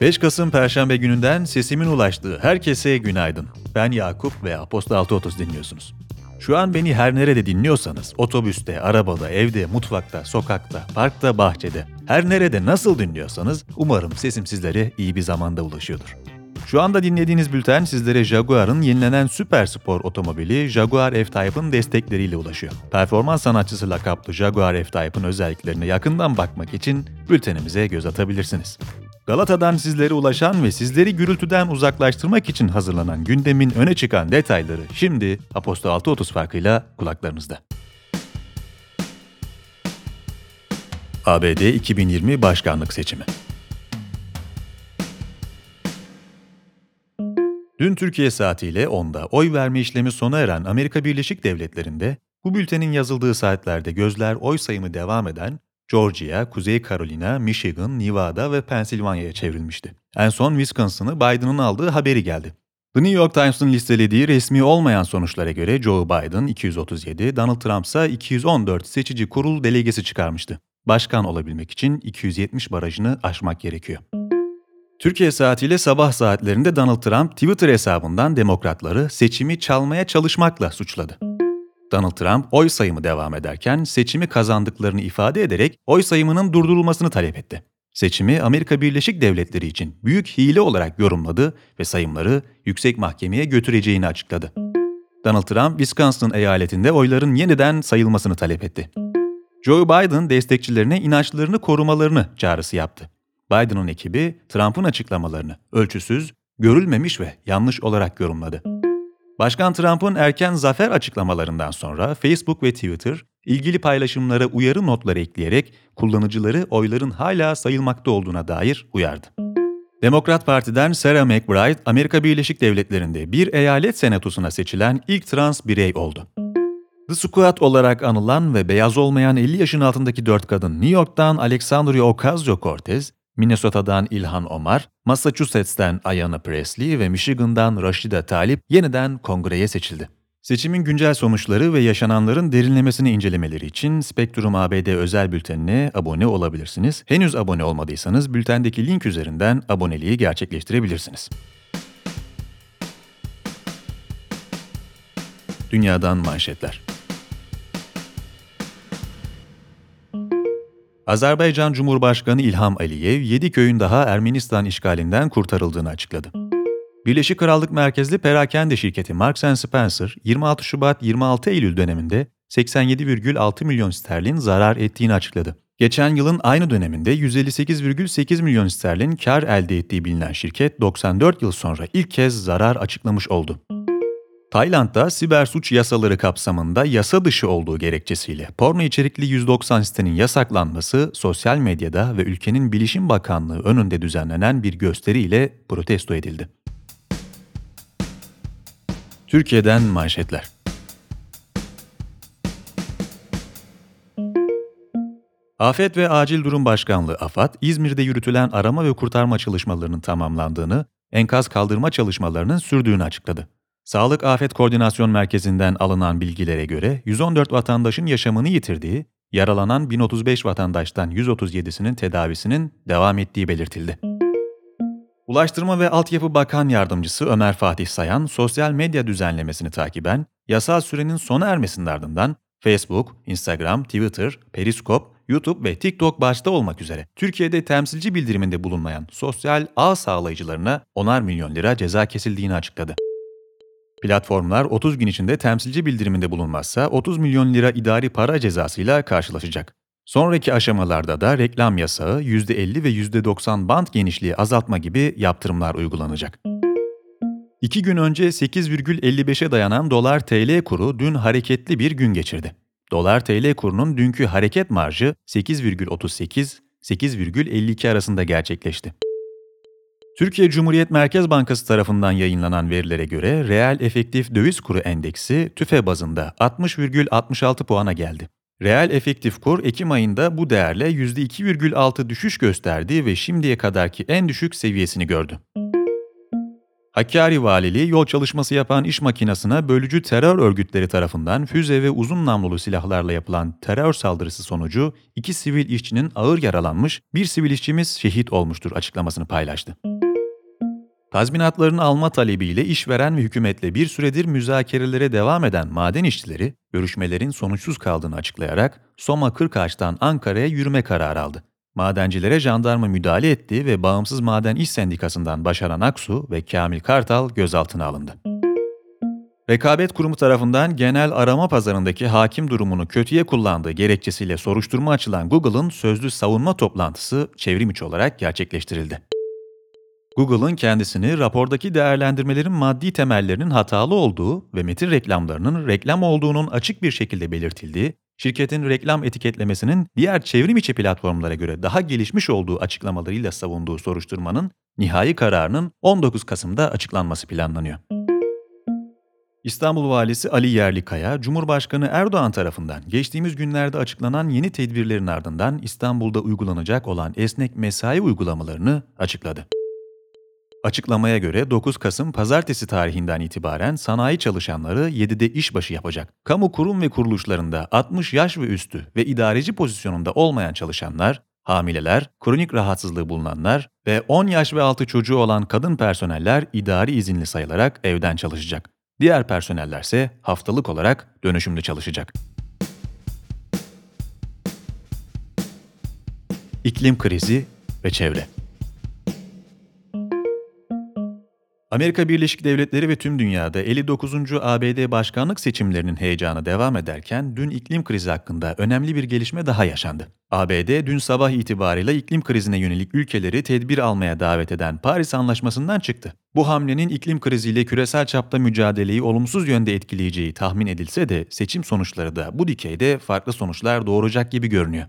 5 Kasım Perşembe gününden sesimin ulaştığı herkese günaydın. Ben Yakup ve Aposta 630 dinliyorsunuz. Şu an beni her nerede dinliyorsanız, otobüste, arabada, evde, mutfakta, sokakta, parkta, bahçede, her nerede nasıl dinliyorsanız umarım sesim sizlere iyi bir zamanda ulaşıyordur. Şu anda dinlediğiniz bülten sizlere Jaguar'ın yenilenen süper spor otomobili Jaguar F-Type'ın destekleriyle ulaşıyor. Performans sanatçısı lakaplı Jaguar F-Type'ın özelliklerine yakından bakmak için bültenimize göz atabilirsiniz. Galata'dan sizlere ulaşan ve sizleri gürültüden uzaklaştırmak için hazırlanan gündemin öne çıkan detayları şimdi Aposto 6.30 farkıyla kulaklarınızda. ABD 2020 Başkanlık Seçimi Dün Türkiye saatiyle 10'da oy verme işlemi sona eren Amerika Birleşik Devletleri'nde bu bültenin yazıldığı saatlerde gözler oy sayımı devam eden Georgia, Kuzey Carolina, Michigan, Nevada ve Pensilvanya'ya çevrilmişti. En son Wisconsin'ı Biden'ın aldığı haberi geldi. The New York Times'ın listelediği resmi olmayan sonuçlara göre Joe Biden 237, Donald Trump ise 214 seçici kurul delegesi çıkarmıştı. Başkan olabilmek için 270 barajını aşmak gerekiyor. Türkiye saatiyle sabah saatlerinde Donald Trump Twitter hesabından demokratları seçimi çalmaya çalışmakla suçladı. Donald Trump oy sayımı devam ederken seçimi kazandıklarını ifade ederek oy sayımının durdurulmasını talep etti. Seçimi Amerika Birleşik Devletleri için büyük hile olarak yorumladı ve sayımları yüksek mahkemeye götüreceğini açıkladı. Donald Trump, Wisconsin eyaletinde oyların yeniden sayılmasını talep etti. Joe Biden destekçilerine inançlarını korumalarını çağrısı yaptı. Biden'ın ekibi Trump'ın açıklamalarını ölçüsüz, görülmemiş ve yanlış olarak yorumladı. Başkan Trump'ın erken zafer açıklamalarından sonra Facebook ve Twitter ilgili paylaşımlara uyarı notları ekleyerek kullanıcıları oyların hala sayılmakta olduğuna dair uyardı. Demokrat Parti'den Sarah McBride, Amerika Birleşik Devletleri'nde bir eyalet senatosuna seçilen ilk trans birey oldu. The Squad olarak anılan ve beyaz olmayan 50 yaşın altındaki dört kadın New York'tan Alexandria Ocasio-Cortez, Minnesota'dan İlhan Omar, Massachusetts'ten Ayanna Presley ve Michigan'dan Rashida Talip yeniden kongreye seçildi. Seçimin güncel sonuçları ve yaşananların derinlemesini incelemeleri için Spektrum ABD özel bültenine abone olabilirsiniz. Henüz abone olmadıysanız bültendeki link üzerinden aboneliği gerçekleştirebilirsiniz. Dünyadan manşetler. Azerbaycan Cumhurbaşkanı İlham Aliyev, 7 köyün daha Ermenistan işgalinden kurtarıldığını açıkladı. Birleşik Krallık merkezli perakende şirketi Marks Spencer, 26 Şubat-26 Eylül döneminde 87,6 milyon sterlin zarar ettiğini açıkladı. Geçen yılın aynı döneminde 158,8 milyon sterlin kar elde ettiği bilinen şirket 94 yıl sonra ilk kez zarar açıklamış oldu. Tayland'da siber suç yasaları kapsamında yasa dışı olduğu gerekçesiyle porno içerikli 190 sitenin yasaklanması sosyal medyada ve ülkenin Bilişim Bakanlığı önünde düzenlenen bir gösteriyle protesto edildi. Türkiye'den manşetler. Afet ve Acil Durum Başkanlığı AFAD, İzmir'de yürütülen arama ve kurtarma çalışmalarının tamamlandığını, enkaz kaldırma çalışmalarının sürdüğünü açıkladı. Sağlık Afet Koordinasyon Merkezi'nden alınan bilgilere göre 114 vatandaşın yaşamını yitirdiği, yaralanan 1035 vatandaştan 137'sinin tedavisinin devam ettiği belirtildi. Ulaştırma ve Altyapı Bakan Yardımcısı Ömer Fatih Sayan, sosyal medya düzenlemesini takiben, yasal sürenin sona ermesinin ardından Facebook, Instagram, Twitter, Periskop, YouTube ve TikTok başta olmak üzere Türkiye'de temsilci bildiriminde bulunmayan sosyal ağ sağlayıcılarına onar milyon lira ceza kesildiğini açıkladı. Platformlar 30 gün içinde temsilci bildiriminde bulunmazsa 30 milyon lira idari para cezasıyla karşılaşacak. Sonraki aşamalarda da reklam yasağı, %50 ve %90 band genişliği azaltma gibi yaptırımlar uygulanacak. İki gün önce 8,55'e dayanan dolar TL kuru dün hareketli bir gün geçirdi. Dolar TL kurunun dünkü hareket marjı 8,38-8,52 arasında gerçekleşti. Türkiye Cumhuriyet Merkez Bankası tarafından yayınlanan verilere göre reel efektif döviz kuru endeksi tüfe bazında 60,66 puana geldi. Reel efektif kur Ekim ayında bu değerle %2,6 düşüş gösterdi ve şimdiye kadarki en düşük seviyesini gördü. Hakkari Valiliği yol çalışması yapan iş makinasına bölücü terör örgütleri tarafından füze ve uzun namlulu silahlarla yapılan terör saldırısı sonucu iki sivil işçinin ağır yaralanmış, bir sivil işçimiz şehit olmuştur açıklamasını paylaştı. Tazminatlarını alma talebiyle işveren ve hükümetle bir süredir müzakerelere devam eden maden işçileri, görüşmelerin sonuçsuz kaldığını açıklayarak Soma Kırkağaç'tan Ankara'ya yürüme kararı aldı. Madencilere jandarma müdahale etti ve Bağımsız Maden İş Sendikası'ndan Başaran Aksu ve Kamil Kartal gözaltına alındı. Rekabet Kurumu tarafından genel arama pazarındaki hakim durumunu kötüye kullandığı gerekçesiyle soruşturma açılan Google'ın sözlü savunma toplantısı çevrim içi olarak gerçekleştirildi. Google'ın kendisini rapordaki değerlendirmelerin maddi temellerinin hatalı olduğu ve metin reklamlarının reklam olduğunun açık bir şekilde belirtildiği, şirketin reklam etiketlemesinin diğer çevrim içi platformlara göre daha gelişmiş olduğu açıklamalarıyla savunduğu soruşturmanın nihai kararının 19 Kasım'da açıklanması planlanıyor. İstanbul Valisi Ali Yerlikaya, Cumhurbaşkanı Erdoğan tarafından geçtiğimiz günlerde açıklanan yeni tedbirlerin ardından İstanbul'da uygulanacak olan esnek mesai uygulamalarını açıkladı. Açıklamaya göre 9 Kasım pazartesi tarihinden itibaren sanayi çalışanları 7'de işbaşı yapacak. Kamu kurum ve kuruluşlarında 60 yaş ve üstü ve idareci pozisyonunda olmayan çalışanlar, hamileler, kronik rahatsızlığı bulunanlar ve 10 yaş ve altı çocuğu olan kadın personeller idari izinli sayılarak evden çalışacak. Diğer personeller ise haftalık olarak dönüşümlü çalışacak. İklim krizi ve çevre Amerika Birleşik Devletleri ve tüm dünyada 59. ABD başkanlık seçimlerinin heyecanı devam ederken dün iklim krizi hakkında önemli bir gelişme daha yaşandı. ABD dün sabah itibariyle iklim krizine yönelik ülkeleri tedbir almaya davet eden Paris Anlaşması'ndan çıktı. Bu hamlenin iklim kriziyle küresel çapta mücadeleyi olumsuz yönde etkileyeceği tahmin edilse de seçim sonuçları da bu dikeyde farklı sonuçlar doğuracak gibi görünüyor.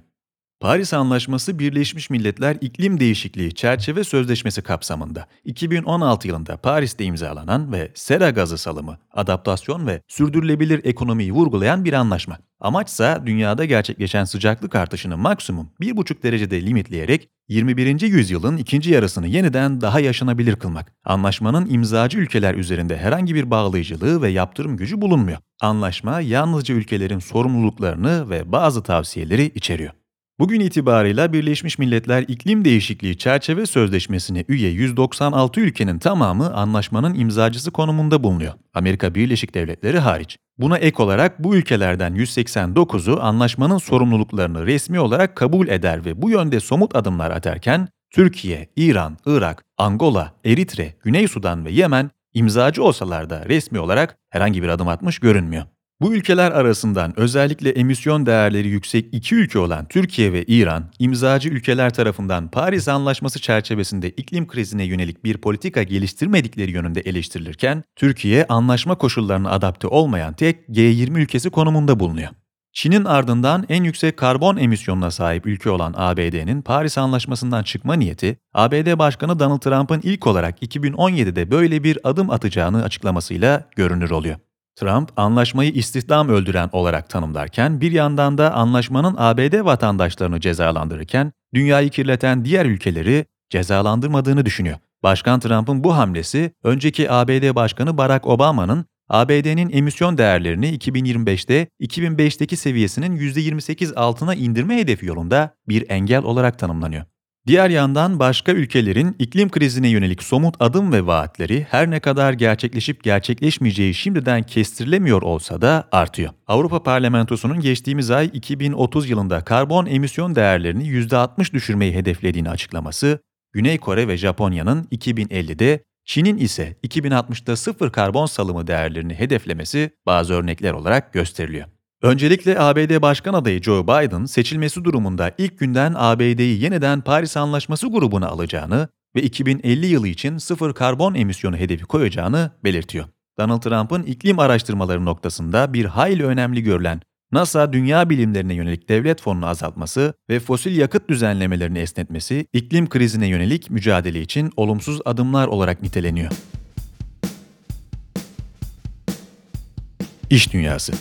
Paris Anlaşması Birleşmiş Milletler İklim Değişikliği Çerçeve Sözleşmesi kapsamında 2016 yılında Paris'te imzalanan ve sera gazı salımı, adaptasyon ve sürdürülebilir ekonomiyi vurgulayan bir anlaşma. Amaçsa dünyada gerçekleşen sıcaklık artışını maksimum 1,5 derecede limitleyerek 21. yüzyılın ikinci yarısını yeniden daha yaşanabilir kılmak. Anlaşmanın imzacı ülkeler üzerinde herhangi bir bağlayıcılığı ve yaptırım gücü bulunmuyor. Anlaşma yalnızca ülkelerin sorumluluklarını ve bazı tavsiyeleri içeriyor. Bugün itibarıyla Birleşmiş Milletler İklim Değişikliği Çerçeve Sözleşmesi'ne üye 196 ülkenin tamamı anlaşmanın imzacısı konumunda bulunuyor. Amerika Birleşik Devletleri hariç. Buna ek olarak bu ülkelerden 189'u anlaşmanın sorumluluklarını resmi olarak kabul eder ve bu yönde somut adımlar atarken Türkiye, İran, Irak, Angola, Eritre, Güney Sudan ve Yemen imzacı olsalar da resmi olarak herhangi bir adım atmış görünmüyor. Bu ülkeler arasından özellikle emisyon değerleri yüksek iki ülke olan Türkiye ve İran, imzacı ülkeler tarafından Paris Anlaşması çerçevesinde iklim krizine yönelik bir politika geliştirmedikleri yönünde eleştirilirken, Türkiye anlaşma koşullarına adapte olmayan tek G20 ülkesi konumunda bulunuyor. Çin'in ardından en yüksek karbon emisyonuna sahip ülke olan ABD'nin Paris Anlaşması'ndan çıkma niyeti, ABD Başkanı Donald Trump'ın ilk olarak 2017'de böyle bir adım atacağını açıklamasıyla görünür oluyor. Trump, anlaşmayı istihdam öldüren olarak tanımlarken bir yandan da anlaşmanın ABD vatandaşlarını cezalandırırken dünyayı kirleten diğer ülkeleri cezalandırmadığını düşünüyor. Başkan Trump'ın bu hamlesi, önceki ABD Başkanı Barack Obama'nın ABD'nin emisyon değerlerini 2025'te 2005'teki seviyesinin %28 altına indirme hedefi yolunda bir engel olarak tanımlanıyor. Diğer yandan başka ülkelerin iklim krizine yönelik somut adım ve vaatleri her ne kadar gerçekleşip gerçekleşmeyeceği şimdiden kestirilemiyor olsa da artıyor. Avrupa Parlamentosu'nun geçtiğimiz ay 2030 yılında karbon emisyon değerlerini %60 düşürmeyi hedeflediğini açıklaması, Güney Kore ve Japonya'nın 2050'de, Çin'in ise 2060'da sıfır karbon salımı değerlerini hedeflemesi bazı örnekler olarak gösteriliyor. Öncelikle ABD Başkan adayı Joe Biden seçilmesi durumunda ilk günden ABD'yi yeniden Paris Anlaşması grubuna alacağını ve 2050 yılı için sıfır karbon emisyonu hedefi koyacağını belirtiyor. Donald Trump'ın iklim araştırmaları noktasında bir hayli önemli görülen NASA dünya bilimlerine yönelik devlet fonunu azaltması ve fosil yakıt düzenlemelerini esnetmesi iklim krizine yönelik mücadele için olumsuz adımlar olarak niteleniyor. İş Dünyası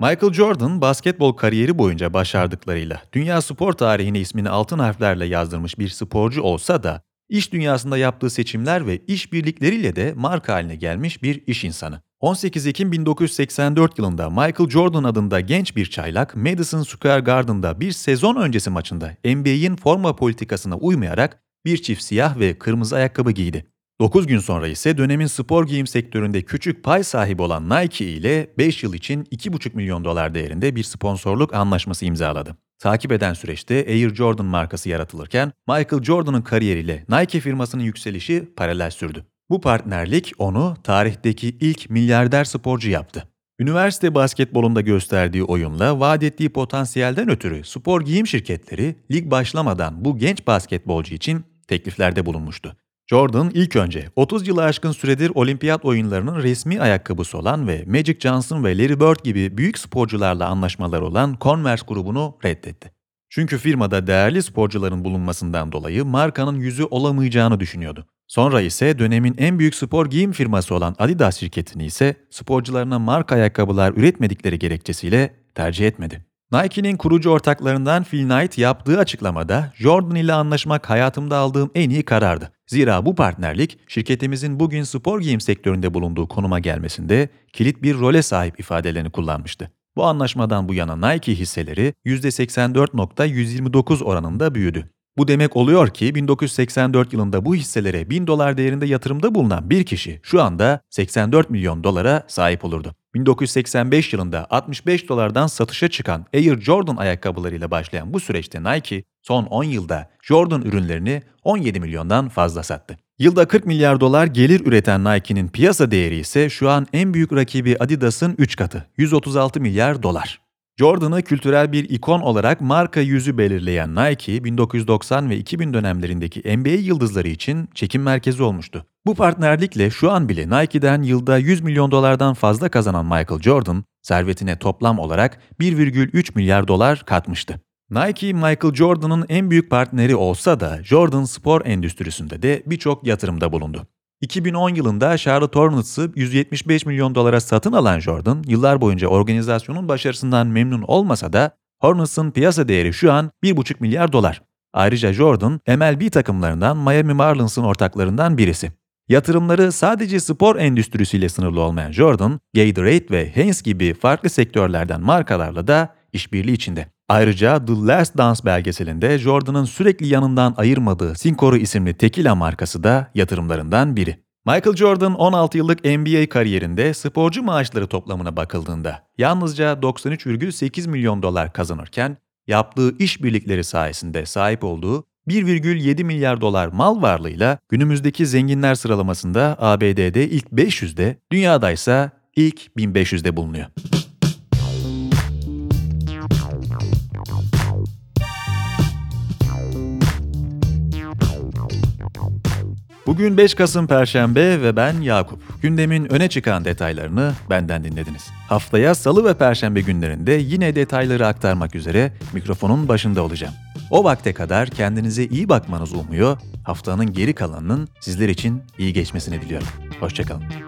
Michael Jordan basketbol kariyeri boyunca başardıklarıyla dünya spor tarihine ismini altın harflerle yazdırmış bir sporcu olsa da iş dünyasında yaptığı seçimler ve işbirlikleriyle de marka haline gelmiş bir iş insanı. 18 Ekim 1984 yılında Michael Jordan adında genç bir çaylak Madison Square Garden'da bir sezon öncesi maçında NBA'in forma politikasına uymayarak bir çift siyah ve kırmızı ayakkabı giydi. 9 gün sonra ise dönemin spor giyim sektöründe küçük pay sahibi olan Nike ile 5 yıl için 2,5 milyon dolar değerinde bir sponsorluk anlaşması imzaladı. Takip eden süreçte Air Jordan markası yaratılırken Michael Jordan'ın kariyeriyle Nike firmasının yükselişi paralel sürdü. Bu partnerlik onu tarihteki ilk milyarder sporcu yaptı. Üniversite basketbolunda gösterdiği oyunla vaat ettiği potansiyelden ötürü spor giyim şirketleri lig başlamadan bu genç basketbolcu için tekliflerde bulunmuştu. Jordan ilk önce 30 yılı aşkın süredir olimpiyat oyunlarının resmi ayakkabısı olan ve Magic Johnson ve Larry Bird gibi büyük sporcularla anlaşmalar olan Converse grubunu reddetti. Çünkü firmada değerli sporcuların bulunmasından dolayı markanın yüzü olamayacağını düşünüyordu. Sonra ise dönemin en büyük spor giyim firması olan Adidas şirketini ise sporcularına marka ayakkabılar üretmedikleri gerekçesiyle tercih etmedi. Nike'nin kurucu ortaklarından Phil Knight yaptığı açıklamada Jordan ile anlaşmak hayatımda aldığım en iyi karardı. Zira bu partnerlik şirketimizin bugün spor giyim sektöründe bulunduğu konuma gelmesinde kilit bir role sahip ifadelerini kullanmıştı. Bu anlaşmadan bu yana Nike hisseleri %84.129 oranında büyüdü. Bu demek oluyor ki 1984 yılında bu hisselere 1000 dolar değerinde yatırımda bulunan bir kişi şu anda 84 milyon dolara sahip olurdu. 1985 yılında 65 dolardan satışa çıkan Air Jordan ayakkabılarıyla başlayan bu süreçte Nike son 10 yılda Jordan ürünlerini 17 milyondan fazla sattı. Yılda 40 milyar dolar gelir üreten Nike'nin piyasa değeri ise şu an en büyük rakibi Adidas'ın 3 katı, 136 milyar dolar. Jordan'ı kültürel bir ikon olarak marka yüzü belirleyen Nike, 1990 ve 2000 dönemlerindeki NBA yıldızları için çekim merkezi olmuştu. Bu partnerlikle şu an bile Nike'den yılda 100 milyon dolardan fazla kazanan Michael Jordan, servetine toplam olarak 1,3 milyar dolar katmıştı. Nike, Michael Jordan'ın en büyük partneri olsa da Jordan spor endüstrisinde de birçok yatırımda bulundu. 2010 yılında Charlotte Hornets'ı 175 milyon dolara satın alan Jordan, yıllar boyunca organizasyonun başarısından memnun olmasa da Hornets'ın piyasa değeri şu an 1,5 milyar dolar. Ayrıca Jordan, MLB takımlarından Miami Marlins'ın ortaklarından birisi. Yatırımları sadece spor endüstrisiyle sınırlı olmayan Jordan, Gatorade ve Heinz gibi farklı sektörlerden markalarla da işbirliği içinde. Ayrıca The Last Dance belgeselinde Jordan'ın sürekli yanından ayırmadığı Sinkoru isimli tekila markası da yatırımlarından biri. Michael Jordan 16 yıllık NBA kariyerinde sporcu maaşları toplamına bakıldığında yalnızca 93,8 milyon dolar kazanırken yaptığı işbirlikleri sayesinde sahip olduğu 1,7 milyar dolar mal varlığıyla günümüzdeki zenginler sıralamasında ABD'de ilk 500'de, dünyada ise ilk 1500'de bulunuyor. Bugün 5 Kasım Perşembe ve ben Yakup. Gündemin öne çıkan detaylarını benden dinlediniz. Haftaya Salı ve Perşembe günlerinde yine detayları aktarmak üzere mikrofonun başında olacağım. O vakte kadar kendinize iyi bakmanızı umuyor, haftanın geri kalanının sizler için iyi geçmesini diliyorum. Hoşçakalın.